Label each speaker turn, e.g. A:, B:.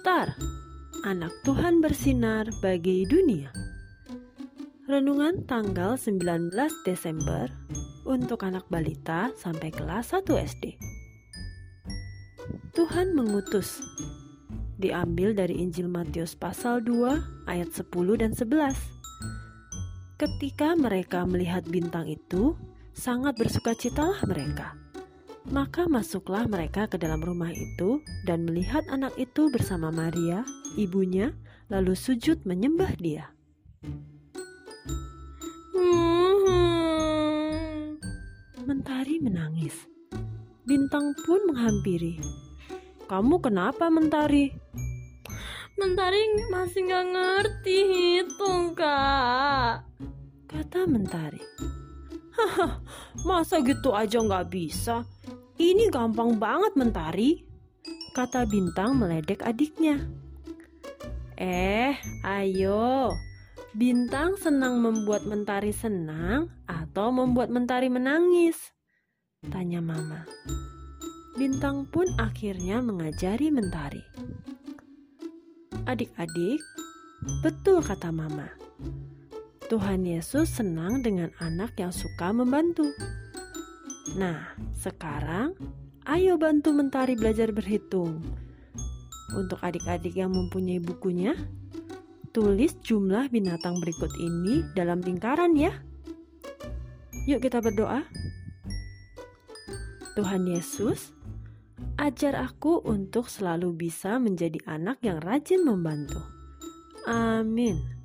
A: Star, anak Tuhan bersinar bagi dunia. Renungan tanggal 19 Desember untuk anak balita sampai kelas 1 SD. Tuhan mengutus. Diambil dari Injil Matius pasal 2 ayat 10 dan 11. Ketika mereka melihat bintang itu, sangat bersukacitalah mereka. Maka masuklah mereka ke dalam rumah itu dan melihat anak itu bersama Maria, ibunya, lalu sujud menyembah dia. Mentari menangis. Bintang pun menghampiri. Kamu kenapa, Mentari?
B: Mentari masih nggak ngerti hitung, Kak.
A: Kata Mentari. Masa gitu aja nggak bisa? Ini gampang banget, Mentari. Kata Bintang meledek adiknya. Eh, ayo. Bintang senang membuat Mentari senang atau membuat Mentari menangis? Tanya Mama. Bintang pun akhirnya mengajari Mentari. Adik-adik, betul kata Mama. Tuhan Yesus senang dengan anak yang suka membantu. Nah, sekarang ayo bantu Mentari belajar berhitung. Untuk adik-adik yang mempunyai bukunya, tulis jumlah binatang berikut ini dalam lingkaran ya. Yuk kita berdoa. Tuhan Yesus, ajar aku untuk selalu bisa menjadi anak yang rajin membantu. Amin.